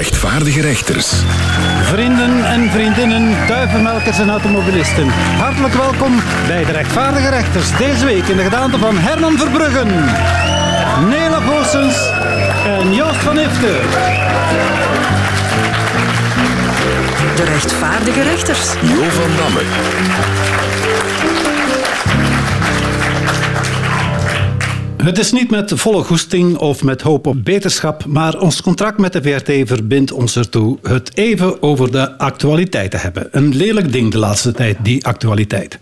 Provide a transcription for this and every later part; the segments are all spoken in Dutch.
rechtvaardige rechters. Vrienden en vriendinnen, duivenmelkers en automobilisten. Hartelijk welkom bij de rechtvaardige rechters. Deze week in de gedaante van Herman Verbruggen, Nela Goossens en Joost van Ifte. De rechtvaardige rechters. Jo van Damme. Het is niet met volle goesting of met hoop op beterschap, maar ons contract met de VRT verbindt ons ertoe het even over de actualiteit te hebben. Een lelijk ding de laatste tijd, die actualiteit.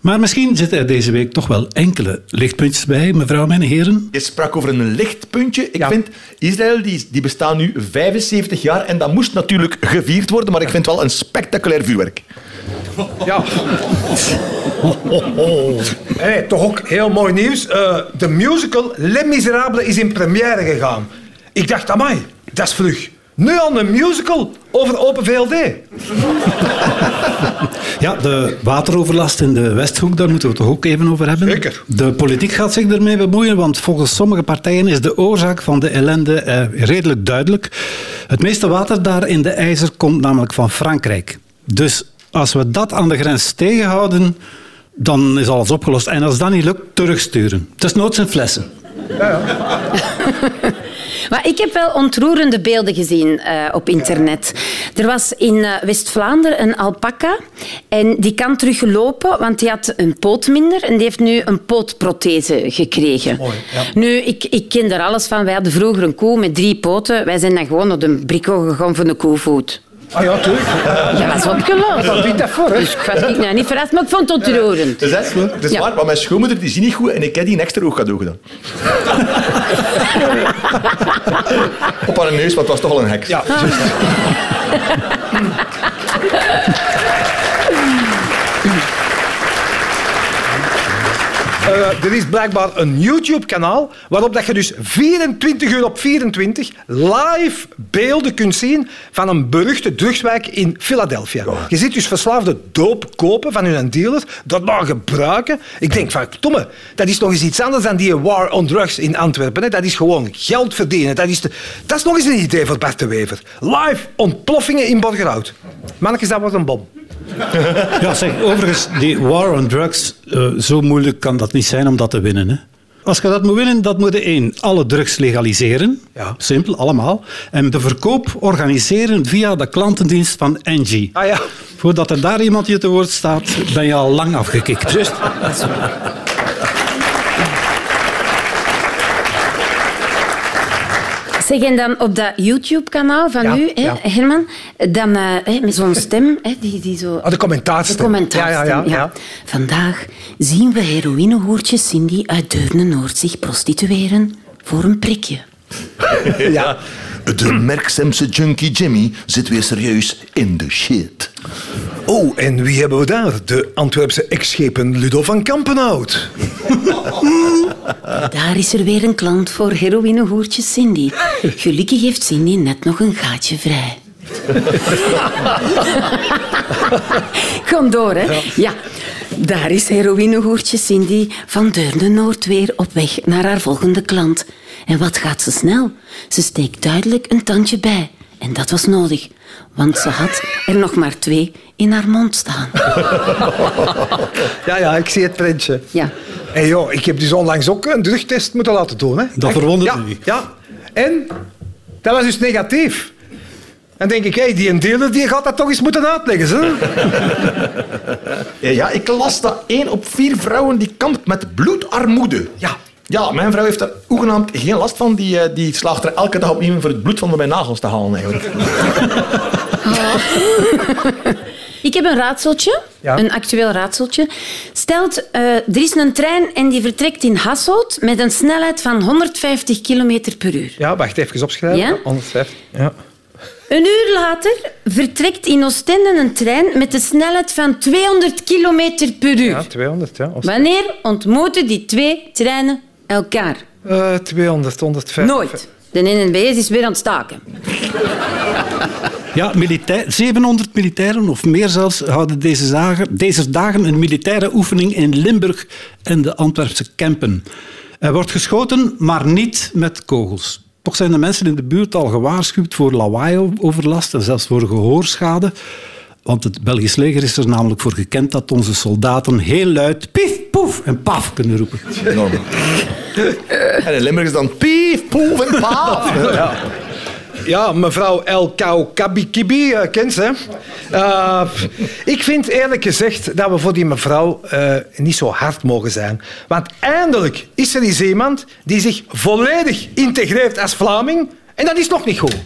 Maar misschien zitten er deze week toch wel enkele lichtpuntjes bij, mevrouw en heren. Je sprak over een lichtpuntje. Ik vind, Israël die, die bestaan nu 75 jaar en dat moest natuurlijk gevierd worden, maar ik vind het wel een spectaculair vuurwerk. Ja. Hey, toch ook heel mooi nieuws. Eh, de musical Les Miserables is in première gegaan. Ik dacht, amai, dat is vlug. Nu al een musical over Open VLD. Ja, de wateroverlast in de Westhoek, daar moeten we het toch ook even over hebben. Zeker. De politiek gaat zich ermee bemoeien, want volgens sommige partijen is de oorzaak van de ellende eh, redelijk duidelijk. Het meeste water daar in de IJzer komt namelijk van Frankrijk. Dus als we dat aan de grens tegenhouden, dan is alles opgelost. En als dat niet lukt, terugsturen. Het is noods in flessen. Maar ik heb wel ontroerende beelden gezien eh, op internet. Er was in eh, West-Vlaanderen een alpaca en die kan teruglopen, want die had een poot minder en die heeft nu een pootprothese gekregen. Nu, ik, ik ken daar alles van. Wij hadden vroeger een koe met drie poten. Wij zijn dan gewoon op de bricko gegaan voor de koevoet. Ah ja, tuurlijk. Ja, dat is opgelost. Dat biedt dat voor, hè? Dus ik was niet, nou, niet verrast, maar ik vond het ontroerend. Dus dat is, dat is Ja. waar, maar mijn schoonmoeder die ziet niet goed en ik heb die een extra oog cadeau gedaan. Op haar neus, want het was toch al een heks. Ja. Eh, er is blijkbaar een YouTube-kanaal waarop dat je dus 24 uur op 24 live beelden kunt zien van een beruchte drugswijk in Philadelphia. Je ziet dus verslaafde doop kopen van hun dealer, dat maar gebruiken. Ik denk van, domme, dat is nog eens iets anders dan die war on drugs in Antwerpen. Hè. Dat is gewoon geld verdienen. Dat is, de- dat is nog eens een idee voor Bart de Wever. Live ontploffingen in Borgerhout. Mannetjes, dat wordt een bom. Ja, zeg, overigens, die war on drugs, eh, zo moeilijk kan dat niet zijn om dat te winnen. Hè? Als je dat moet winnen, dat moet je één, alle drugs legaliseren. Ja. Simpel, allemaal. En de verkoop organiseren via de klantendienst van Engie. Ah ja. Voordat er daar iemand je te woord staat, ben je al lang afgekikt. Juist. Zeg, en dan op dat YouTube-kanaal van Ja, u, hè, ja. Herman, dan eh, hè, met zo'n stem, hè, die, die zo... Ah, de commentaarstem. De commentaarstem, Ja, ja, ja, ja. Vandaag zien we heroïnehoertje Cindy uit Deurne-Noord zich prostitueren voor een prikje. Ja. De merksemse junkie Jimmy zit weer serieus in de shit. Oh, en wie hebben we daar? De Antwerpse ex-schepen Ludo van Kampenhout. Daar is er weer een klant voor heroïnehoertje Cindy. Gelukkig heeft Cindy net nog een gaatje vrij. Kom door, hè. Ja. Daar is heroïnehoertje Cindy van Deurne Noord weer op weg naar haar volgende klant. En wat gaat ze snel? Ze steekt duidelijk een tandje bij. En dat was nodig, want ze had er nog maar twee in haar mond staan. Ja, ja, ik zie het prentje. Ja. Hé hey, joh, ik heb dus onlangs ook een drugtest moeten laten doen. Hè. Dat verwondert ja, me niet. Ja, en dat was dus negatief. Dan denk ik, hey, die een dealer die gaat dat toch eens moeten uitleggen. Hè? Ja, ik las dat één op vier vrouwen die kampt met bloedarmoede. Ja. Ja, mijn vrouw heeft daar hoegenaamd geen last van. Die, eh, die slaagt er elke dag opnieuw voor het bloed van mijn nagels te halen, eigenlijk. Ik heb een raadseltje, Ja. een actueel raadseltje. Stelt, eh, er is een trein en die vertrekt in Hasselt met een snelheid van 150 km per uur. Ja, wacht, even opschrijven. Ja? 150. Ja. Een uur later vertrekt in Oostende een trein met een snelheid van 200 km per uur. ja, 200. Ja. Wanneer ontmoeten die twee treinen elkaar? Eh, 200, 150. Nooit. De NNB is weer aan het staken. Ja, militair, 700 militairen of meer zelfs houden deze dagen, deze dagen een militaire oefening in Limburg en de Antwerpse Kempen. Er wordt geschoten, maar niet met kogels. Toch zijn de mensen in de buurt al gewaarschuwd voor lawaai-overlast en zelfs voor gehoorschade. Want het Belgisch leger is er namelijk voor gekend dat onze soldaten heel luid pief, poef en paf kunnen roepen. Enorm. en in Limburg is dan pief, poef en paaf. Ja. Ja, mevrouw El Kaukabikibi, uh, kent ze. Uh, ik vind eerlijk gezegd dat we voor die mevrouw uh, niet zo hard mogen zijn. Want eindelijk is er eens iemand die zich volledig integreert als Vlaming. En dat is nog niet goed.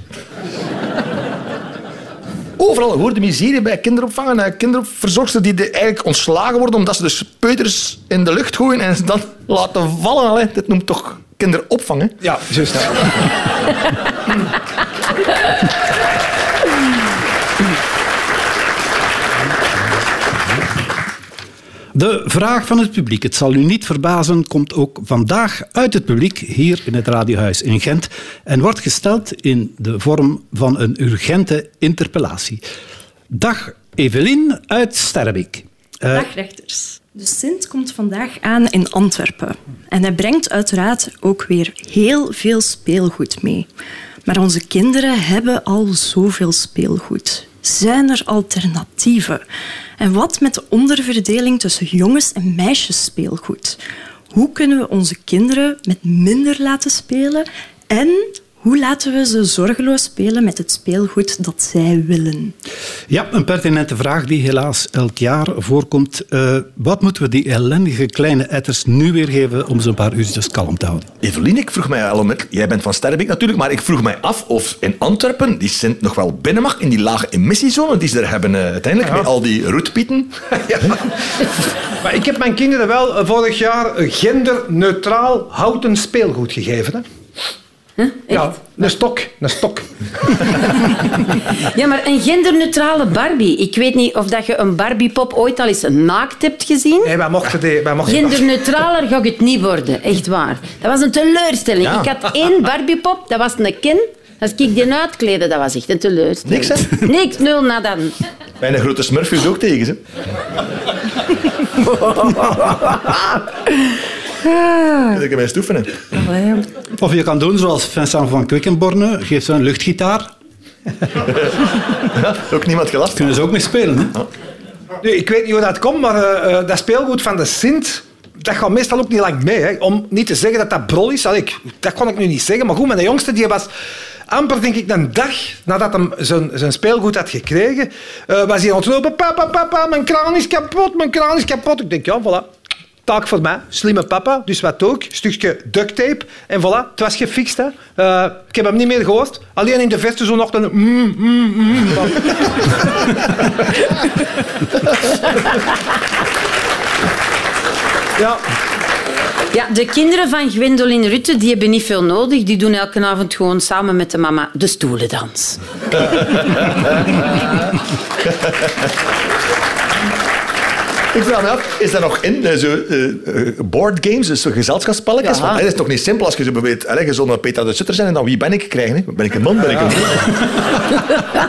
Overal hoort de miserie bij kinderopvang kinderverzorgsters die eigenlijk ontslagen worden omdat ze de speuters in de lucht gooien en ze dan laten vallen. Allee, dit noemt toch kinderopvang, hè? Ja, juist. De vraag van het publiek, het zal u niet verbazen, komt ook vandaag uit het publiek hier in het Radiohuis in Gent en wordt gesteld in de vorm van een urgente interpellatie. Dag Evelien uit Sterrebeek. Uh, Dag rechters. De Sint komt vandaag aan in Antwerpen en hij brengt uiteraard ook weer heel veel speelgoed mee. Maar onze kinderen hebben al zoveel speelgoed. Zijn er alternatieven? En wat met de onderverdeling tussen jongens- en meisjesspeelgoed? Hoe kunnen we onze kinderen met minder laten spelen en hoe laten we ze zorgeloos spelen met het speelgoed dat zij willen? Ja, een pertinente vraag die helaas elk jaar voorkomt. Uh, wat moeten we die ellendige kleine etters nu weer geven om ze een paar uurtjes kalm te houden? Evelien, ik vroeg mij al met... Jij bent van Sterrebeek natuurlijk, maar ik vroeg mij af of in Antwerpen die Sint nog wel binnen mag in die lage emissiezone die ze er hebben uh, uiteindelijk, ja. met al die roetpieten. ja. maar ik heb mijn kinderen wel vorig jaar genderneutraal houten speelgoed gegeven. Hè? Huh? Ja, een stok. Een stok. ja, maar een genderneutrale Barbie. Ik weet niet of dat je een Barbiepop ooit al eens naakt hebt gezien. Nee, wij mochten die... Wij mochten Genderneutraler gaat het niet worden, echt waar. Dat was een teleurstelling. Ja. Ik had één Barbiepop, dat was een kin. Als ik die uitkleden, dat was echt een teleurstelling. Niks, hè? Niks, nul na dan. Bij een grote smurf is ook tegen, ze. Dat ik mijn stoeven Of je kan doen zoals Vincent van Quickenborne, geeft ze een luchtgitaar. ja, ook niemand gelast. Kunnen ze ook mee spelen. Hè? Nu, ik weet niet hoe dat komt, maar uh, dat speelgoed van de Sint dat gaat meestal ook niet lang mee. Hè. Om niet te zeggen dat dat brol is, ik, dat kon ik nu niet zeggen. Maar goed, mijn jongste die was amper, denk ik, een dag nadat hij zijn, zijn speelgoed had gekregen, uh, was hij ontlopen. Papa, papa, mijn kraan is kapot, mijn kraan is kapot. Ik denk, ja, voilà. Taak voor mij. Slimme papa. Dus wat ook? Stukje duct tape. En voilà, het was gefixt. Hè. Uh, ik heb hem niet meer gehoord. Alleen in de veste zo nog een... Mm, mm, mm. ja. Ja, de kinderen van Gwendoline Rutte die hebben niet veel nodig. Die doen elke avond gewoon samen met de mama de stoelendans. Ik vraag me af, is dat nog in, uh, zo, uh, board games, dus zo gezelschapsspelletjes? Ja. Want het is toch niet simpel als je zo bijvoorbeeld, allez, je zonder Peter de Sutter zijn en dan wie ben ik krijgen? Hè? Ben ik een man, ben ik een vrouw?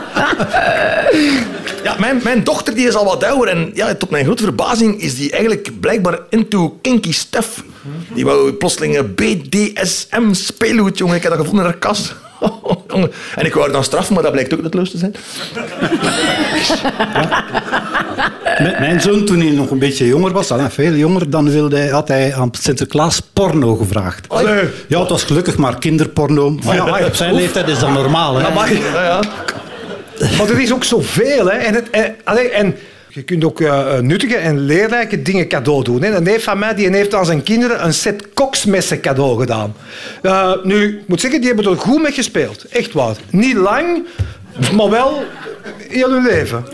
Ja, mijn, mijn dochter die is al wat ouder en ja, tot mijn grote verbazing is die eigenlijk blijkbaar into kinky stuff. Die wou plotseling een BDSM speelgoed, jongen. Ik heb dat gevonden in haar kast. en ik wou haar dan straffen, maar dat blijkt ook nutteloos te zijn. Ja. Mijn zoon, toen hij nog een beetje jonger was, veel jonger, dan wilde hij, had hij aan Sinterklaas porno gevraagd. Allee. Ja, het was gelukkig maar kinderporno. Maar ja, op zijn leeftijd is dat normaal. Hè? Ja, ja. Maar er is ook zoveel. Hè. En, het, en, en je kunt ook uh, nuttige en leerrijke dingen cadeau doen. Hè. Een neef van mij die heeft aan zijn kinderen een set koksmessen cadeau gedaan. Uh, nu, ik moet zeggen, die hebben er goed mee gespeeld. Echt waar. Niet lang, maar wel heel hun leven.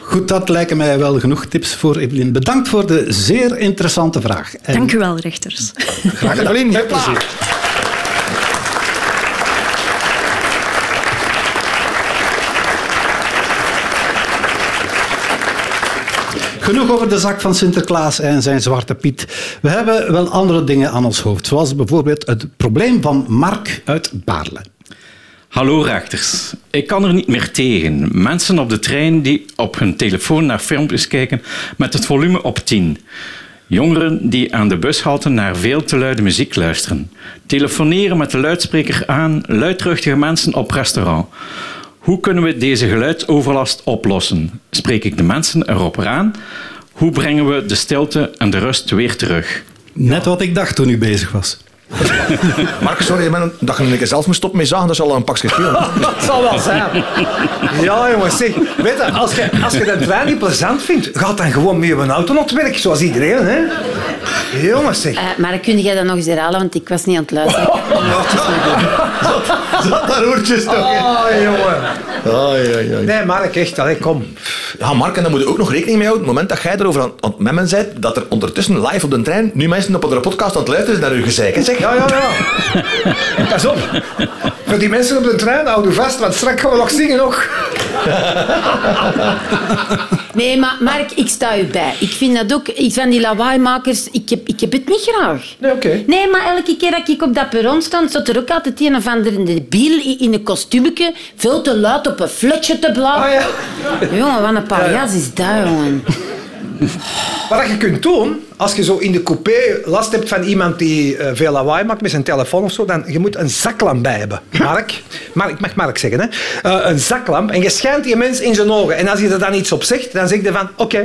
Goed, dat lijken mij wel genoeg tips voor Evelien. Bedankt voor de zeer interessante vraag. En... Dank u wel, rechters. Graag gedaan. Met plezier. Genoeg over de zak van Sinterklaas en zijn zwarte Piet. We hebben wel andere dingen aan ons hoofd, zoals bijvoorbeeld het probleem van Mark uit Baarle. Hallo rechters. Ik kan er niet meer tegen. Mensen op de trein die op hun telefoon naar filmpjes kijken met het volume op 10. Jongeren die aan de bushalte naar veel te luide muziek luisteren. Telefoneren met de luidspreker aan luidruchtige mensen op restaurant. Hoe kunnen we deze geluidsoverlast oplossen? Spreek ik de mensen erop aan? Hoe brengen we de stilte en de rust weer terug? Net wat ik dacht toen u bezig was. Mark, sorry man, dat je een zelf moet stoppen met zagen, dat zal al een pakje schelen. Dat zal wel zijn. Ja, jongens. Zeg, weet je, als je, als je de trein niet plezant vindt, ga dan gewoon met je auto naar het werk, zoals iedereen. Hè? Jongens, zeg. Eh, maar kun jij dat nog eens herhalen, want ik was niet aan het luisteren. Zat daar oortjes toch? Oh, jongen. Nee, Mark, echt. Allee, kom. Ja, Mark, en dan moet je ook nog rekening mee houden. Het moment dat jij erover aan, aan het memmen bent, dat er ondertussen live op de trein nu mensen op een podcast aan het luisteren zijn naar uw gezeik. hè, Zeg. Ja, ja, ja. Pas op. Voor die mensen op de trein, hou je vast, want straks gaan we nog zingen nog. Nee, maar Mark, ik sta u bij. Ik vind dat ook, ik van die lawaaimakers, ik heb, ik heb het niet graag. Nee, oké. Nee, maar elke keer dat ik op dat perron sta, zat er ook altijd een of andere debiel in een kostuumetje veel te luid op een flutje te blazen. Ah, ja. Jongen, wat een paljas is dat, jongen. Wat je kunt doen, als je zo in de coupé last hebt van iemand die eh, veel lawaai maakt met zijn telefoon of zo, dan je moet een zaklamp bij hebben. Mark, Mark ik mag Mark zeggen, hè? Eh, een zaklamp. En je schijnt die mens in zijn ogen. En als hij er dan iets op zegt, dan zeg je van, oké,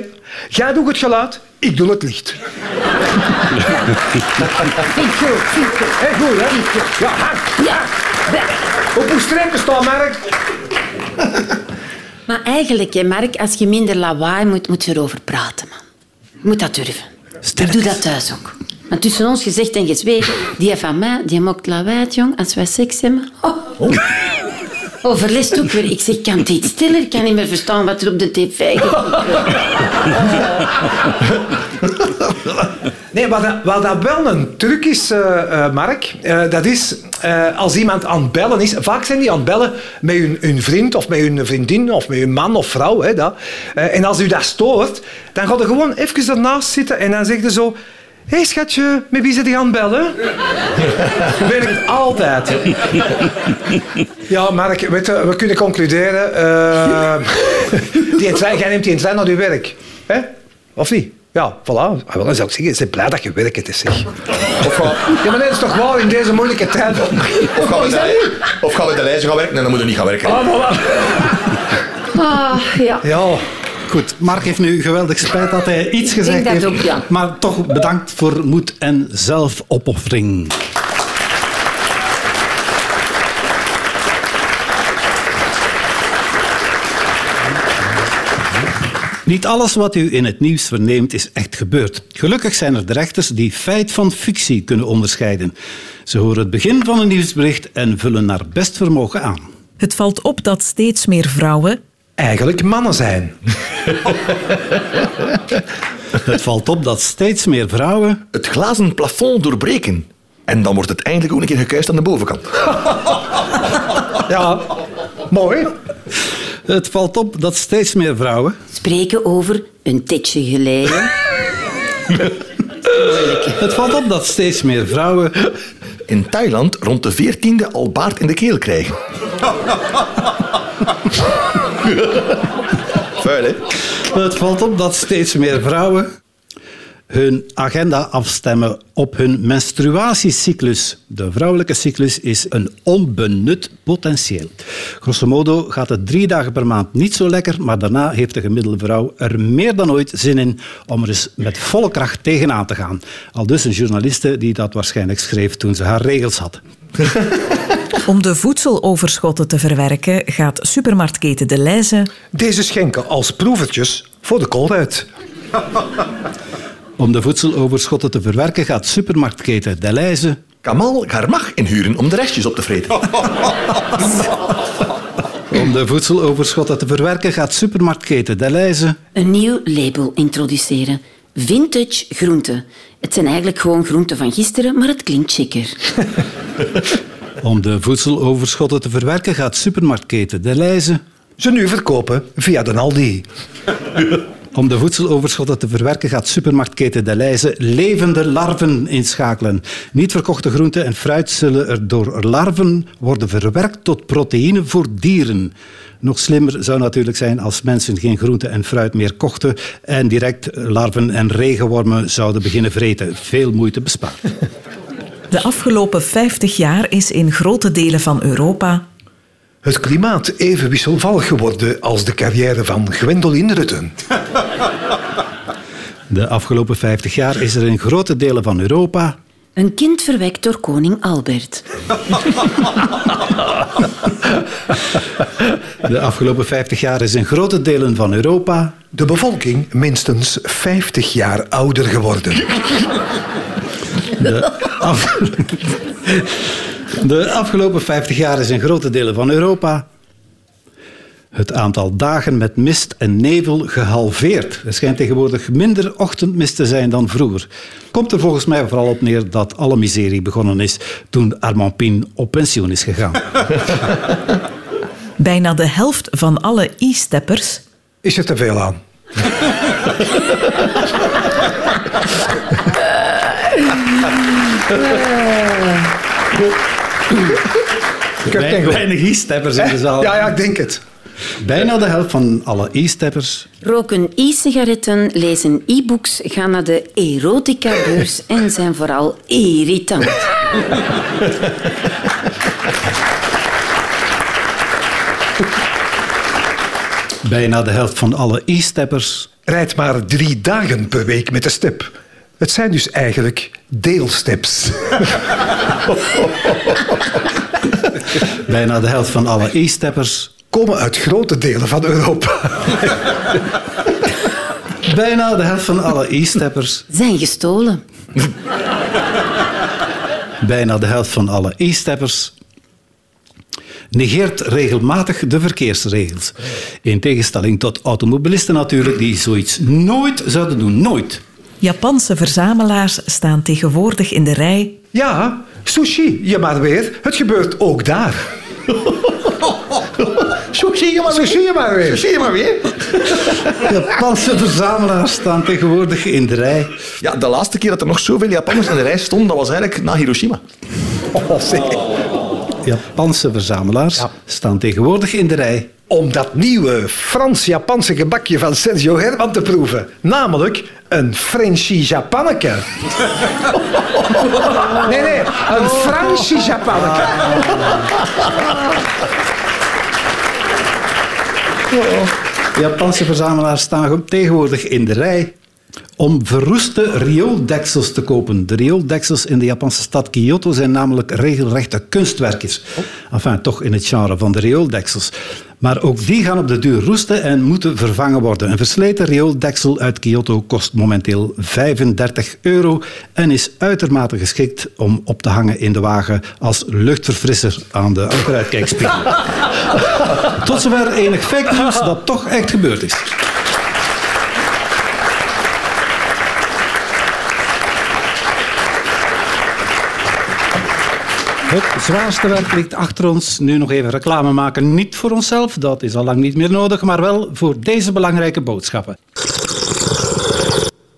jij doet het geluid, ik doe het licht. Vind ik goed, vind ik goed. Hé, goed, hè? Ja, hard. Ja, Op uw strepen staan, Mark. Maar eigenlijk, hè, Mark, als je minder lawaai moet, moet je erover praten, man. Je moet dat durven. Ik doe dat thuis ook. Maar tussen ons gezegd en gezwegen, die van mij, die maakt lawaai, jong, als wij seks hebben. Oh. Overlist ook weer. Ik zeg, kan iets stiller? Ik kan niet meer verstaan wat er op de tv gaat. Nee, wat dat, wat dat wel een truc is, eh, eh, Mark, eh, dat is als iemand aan het bellen is. Vaak zijn die aan het bellen met hun, hun vriend of met hun vriendin of met hun man of vrouw. Hè, dat. En als u dat stoort, dan gaat er gewoon even ernaast zitten en dan zegt je zo... Hé hey, schatje, met wie zit je aan het bellen? Werkt altijd. Ja, Mark, we kunnen concluderen. jij neemt die trein naar je werk. Hè? Of niet? Ja, voilà. Ah, wel, Dan zou ik zeggen, zijn blij dat je werk het is, zeg. Of, gaan- Ja, maar dat is toch waar in deze moeilijke tijd? of, gaan we de, of gaan we de lijstje gaan werken? Nee, dan moeten we niet gaan werken. Ah, voilà. Ah, ja. Ja. Goed, Mark heeft nu geweldig spijt dat hij iets gezegd heeft. ook, ja. Maar toch bedankt voor moed en zelfopoffering. Niet alles wat u in het nieuws verneemt is echt gebeurd. Gelukkig zijn er de rechters die feit van fictie kunnen onderscheiden. Ze horen het begin van een nieuwsbericht en vullen naar best vermogen aan. Het valt op dat steeds meer vrouwen Eigenlijk mannen zijn. Het valt op dat steeds meer vrouwen Het glazen plafond doorbreken. En dan wordt het eindelijk ook een keer gekuist aan de bovenkant. Ja, mooi. Het valt op dat steeds meer vrouwen Spreken over een tijdje geleden. Het valt op dat steeds meer vrouwen In Thailand rond de veertiende al baard in de keel krijgen. Vuil, hè? Het valt op dat steeds meer vrouwen hun agenda afstemmen op hun menstruatiecyclus. De vrouwelijke cyclus is een onbenut potentieel. Grosso modo gaat het drie dagen per maand niet zo lekker, maar daarna heeft de gemiddelde vrouw er meer dan ooit zin in om er eens met volle kracht tegenaan te gaan. Al dus een journaliste die dat waarschijnlijk schreef toen ze haar regels had. Om de voedseloverschotten te verwerken gaat supermarktketen De Leize Deze schenken als proevertjes voor de koolruit. Om de voedseloverschotten te verwerken gaat supermarktketen De Leize Kamal Garmach inhuren om de restjes op te vreten. Om de voedseloverschotten te verwerken gaat supermarktketen De Leize Een nieuw label introduceren. Vintage groenten. Het zijn eigenlijk gewoon groenten van gisteren, maar het klinkt chiquer. Om de voedseloverschotten te verwerken gaat supermarktketen De Leize Ze nu verkopen via de Aldi. Om de voedseloverschotten te verwerken gaat supermarktketen De levende larven inschakelen. Niet verkochte groenten en fruit zullen er door larven worden verwerkt tot proteïne voor dieren. Nog slimmer zou natuurlijk zijn als mensen geen groente en fruit meer kochten en direct larven en regenwormen zouden beginnen vreten. Veel moeite bespaard. De afgelopen 50 jaar is in grote delen van Europa Het klimaat even wisselvallig geworden als de carrière van Gwendoline Rutten. De afgelopen 50 jaar is er in grote delen van Europa Een kind verwekt door koning Albert. De afgelopen 50 jaar is in grote delen van Europa De bevolking minstens 50 jaar ouder geworden. De, af- de afgelopen 50 jaar is in grote delen van Europa het aantal dagen met mist en nevel gehalveerd. Er schijnt tegenwoordig minder ochtendmist te zijn dan vroeger. Komt er volgens mij vooral op neer dat alle miserie begonnen is toen Armand Pien op pensioen is gegaan. bijna de helft van alle e-steppers Is er te veel aan? Ik heb geen Weinig e-steppers in de zaal. Ja, ja, ik denk het. Bijna de helft van alle e-steppers Roken e-sigaretten, lezen e-books, gaan naar de erotica-beurs en zijn vooral irritant. Bijna de helft van alle e-steppers Rijd maar drie dagen per week met de step. Het zijn dus eigenlijk deelsteps. Bijna de helft van alle e-steppers. Komen uit grote delen van Europa. Bijna de helft van alle e-steppers. Zijn gestolen. Bijna de helft van alle e-steppers. Negeert regelmatig de verkeersregels. In tegenstelling tot automobilisten natuurlijk, die zoiets nooit zouden doen. Nooit. Japanse verzamelaars staan tegenwoordig in de rij Ja, sushi, je maar weer. Het gebeurt ook daar. Zie je maar weer. Sushi, je maar weer. Zie je maar weer. Japanse verzamelaars staan tegenwoordig in de rij. Ja, de laatste keer dat er nog zoveel Japanners in de rij stonden, dat was eigenlijk na Hiroshima. Oh. Japanse verzamelaars staan tegenwoordig in de rij. Om dat nieuwe Frans-Japanse gebakje van Sergio Herman te proeven. Namelijk een Frenchy Japanneke. Nee, nee, een Fransy Japanneke. Japanse verzamelaars staan tegenwoordig in de rij om verroeste riooldeksels te kopen. De riooldeksels in de Japanse stad Kyoto zijn namelijk regelrechte kunstwerkjes. Enfin, toch in het genre van de riooldeksels. Maar ook die gaan op de duur roesten en moeten vervangen worden. Een versleten riooldeksel uit Kyoto kost momenteel 35 euro en is uitermate geschikt om op te hangen in de wagen als luchtverfrisser aan de achteruitkijkspiegel. Tot zover enig fake news dat toch echt gebeurd is. Het zwaarste werk ligt achter ons. Nu nog even reclame maken. Niet voor onszelf, dat is al lang niet meer nodig, maar wel voor deze belangrijke boodschappen.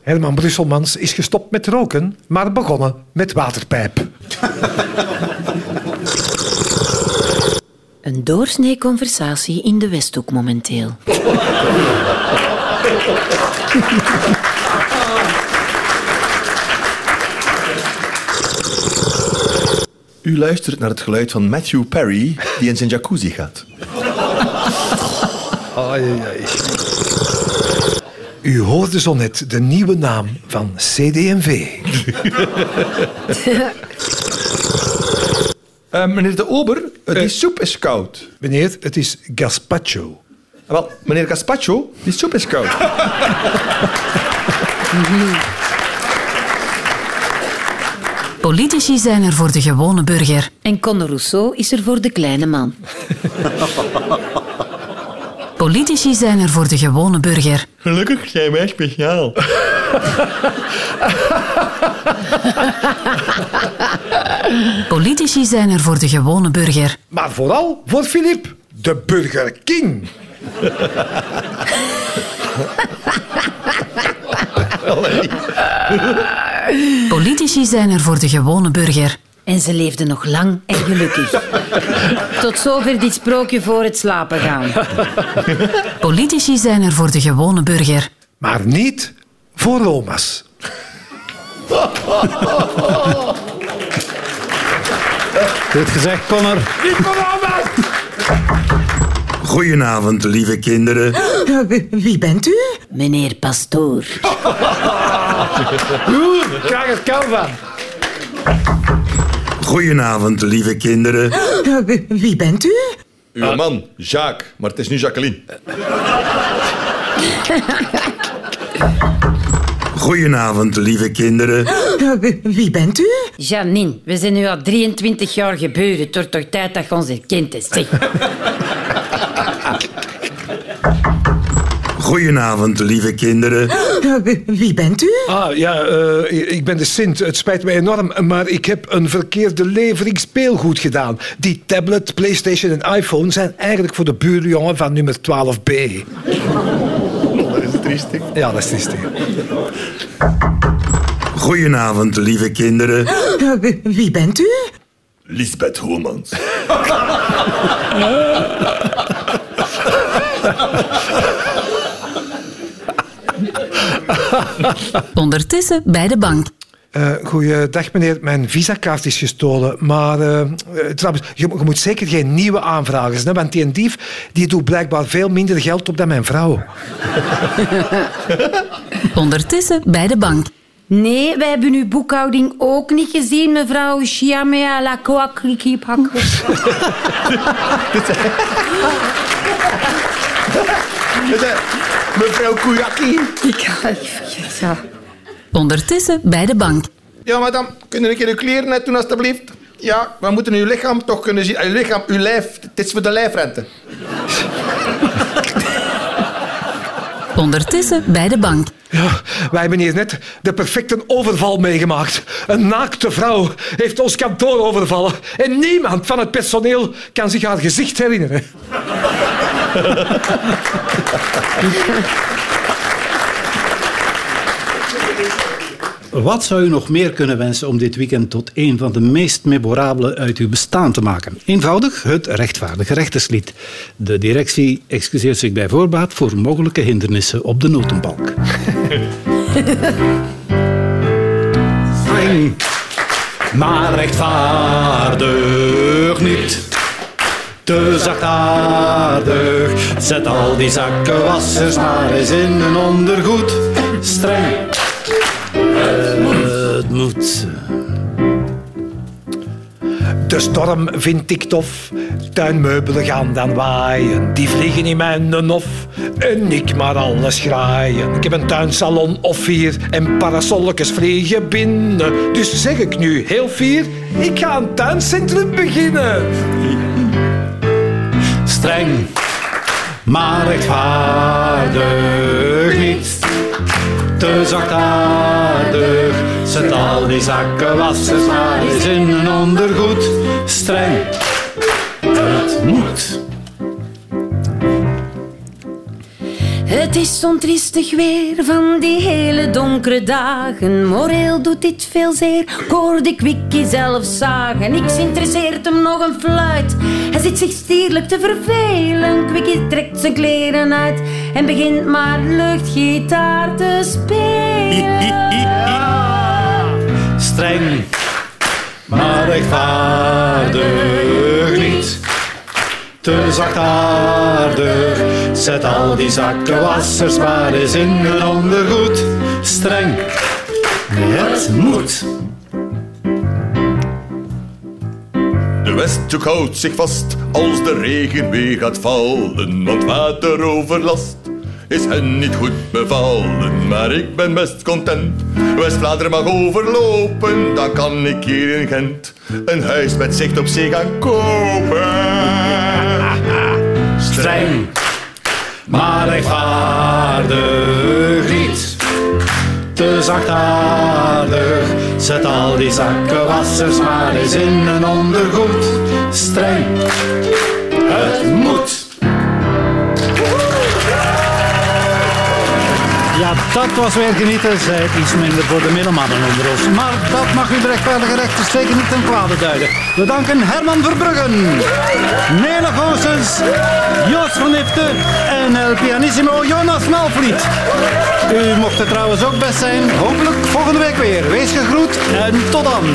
Herman Brusselmans is gestopt met roken, maar begonnen met waterpijp. Een doorsnee conversatie in de Westhoek momenteel. U luistert naar het geluid van Matthew Perry, die in zijn jacuzzi gaat. Ai, ai, ai. U hoorde zo net de nieuwe naam van CD&V. Eh, meneer de Ober, eh, die soep is koud. Meneer, het is gazpacho. Ah, Wel, meneer Gaspacho, die soep is koud. Politici zijn er voor de gewone burger. En Conor Rousseau is er voor de kleine man. Politici zijn er voor de gewone burger. Gelukkig zijn wij speciaal. Politici zijn er voor de gewone burger. Maar vooral voor Filip, de Burger King. Politici zijn er voor de gewone burger. En ze leefden nog lang en gelukkig. Tot zover dit sprookje voor het slapen gaan. Politici zijn er voor de gewone burger. Maar niet voor Roma's. Goed gezegd, Connor. Niet voor Roma's! Goedenavond, lieve kinderen. Wie bent u? Meneer Pastoor. Oeh, krijg het kou van. Goedenavond, lieve kinderen. Wie bent u? Uw man, Jacques, maar het is nu Jacqueline. Goedenavond, lieve kinderen. Wie bent u? Janine, we zijn nu al 23 jaar gebeurd. Het wordt toch tijd dat je ons herkent. hè, Zeg. Goedenavond, lieve kinderen. Wie bent u? Ah, ja, eh, ik ben de Sint. Het spijt me enorm, maar ik heb een verkeerde levering speelgoed gedaan. Die tablet, Playstation en iPhone zijn eigenlijk voor de buurjongen van nummer 12b. Dat is triestig. Ja, dat is triestig. Goedenavond, lieve kinderen. Wie bent u? Lisbeth Hoemans. Ondertussen bij de bank. Eh goeiedag meneer, mijn visakaart is gestolen. Maar eh, eh, trouwens, je, je moet zeker geen nieuwe aanvragers. Hè, want die een dief die doet blijkbaar veel minder geld op dan mijn vrouw. Ondertussen bij de bank. Nee, wij hebben uw boekhouding ook niet gezien, mevrouw Chiamea la. Mevrouw Kouyaki. Ik ga ja. Ondertussen bij de bank. Ja, madame, kunnen ik uw kleren net doen, alstublieft? Ja, we moeten uw lichaam toch kunnen zien. Uw lichaam, uw lijf. Het is voor de lijfrente. Ondertussen bij de bank. Ja, wij hebben hier net de perfecte overval meegemaakt. Een naakte vrouw heeft ons kantoor overvallen. En niemand van het personeel kan zich haar gezicht herinneren. Wat zou u nog meer kunnen wensen om dit weekend tot een van de meest memorabele uit uw bestaan te maken? Eenvoudig het rechtvaardige rechterslied. De directie excuseert zich bij voorbaat voor mogelijke hindernissen op de notenbalk. Maar rechtvaardig niet. Te zachtaardig, zet al die zakkenwassers maar eens in een ondergoed. Streng, het moet. De storm vind ik tof. Tuinmeubelen gaan dan waaien. Die vliegen in mijn hof. En ik maar alles graaien. Ik heb een tuinsalon of vier. En parasolletjes vliegen binnen. Dus zeg ik nu heel fier. Ik ga een tuincentrum beginnen. Streng, maar rechtvaardig niet. Te zachtaardig, zet al die zakkenwassers maar eens in een ondergoed. Streng, het moet. Het is zo'n triestig weer van die hele donkere dagen. Moreel doet dit veel zeer. Ik hoor zelf zagen. Niks interesseert hem nog een fluit. Hij zit zich stierlijk te vervelen. Kwikkie trekt zijn kleren uit en begint maar luchtgitaar te spelen. Streng, maar rechtvaardig niet. Te zachtaardig, zet al die zakkenwassers maar eens in een ondergoed. Streng, het moet. De westhoek houdt zich vast als de regen weer gaat vallen, want wateroverlast is hen niet goed bevallen. Maar ik ben best content, West-Vlaanderen mag overlopen, dan kan ik hier in Gent een huis met zicht op zee gaan kopen. Streng, maar rechtvaardig niet. Te zachtaardig, zet al die zakkenwassers maar eens in een ondergoed. Streng, het moet. Ja, dat was weer genieten. Zij iets minder voor de middelmannen onder ons. Maar dat mag u de rechtvaardige rechter zeker niet ten kwade duiden. We danken Herman Verbruggen, Nele Goossens, Jos van Ifte en El Pianissimo Jonas Malvliet. U mocht er trouwens ook best zijn. Hopelijk volgende week weer. Wees gegroet en tot dan.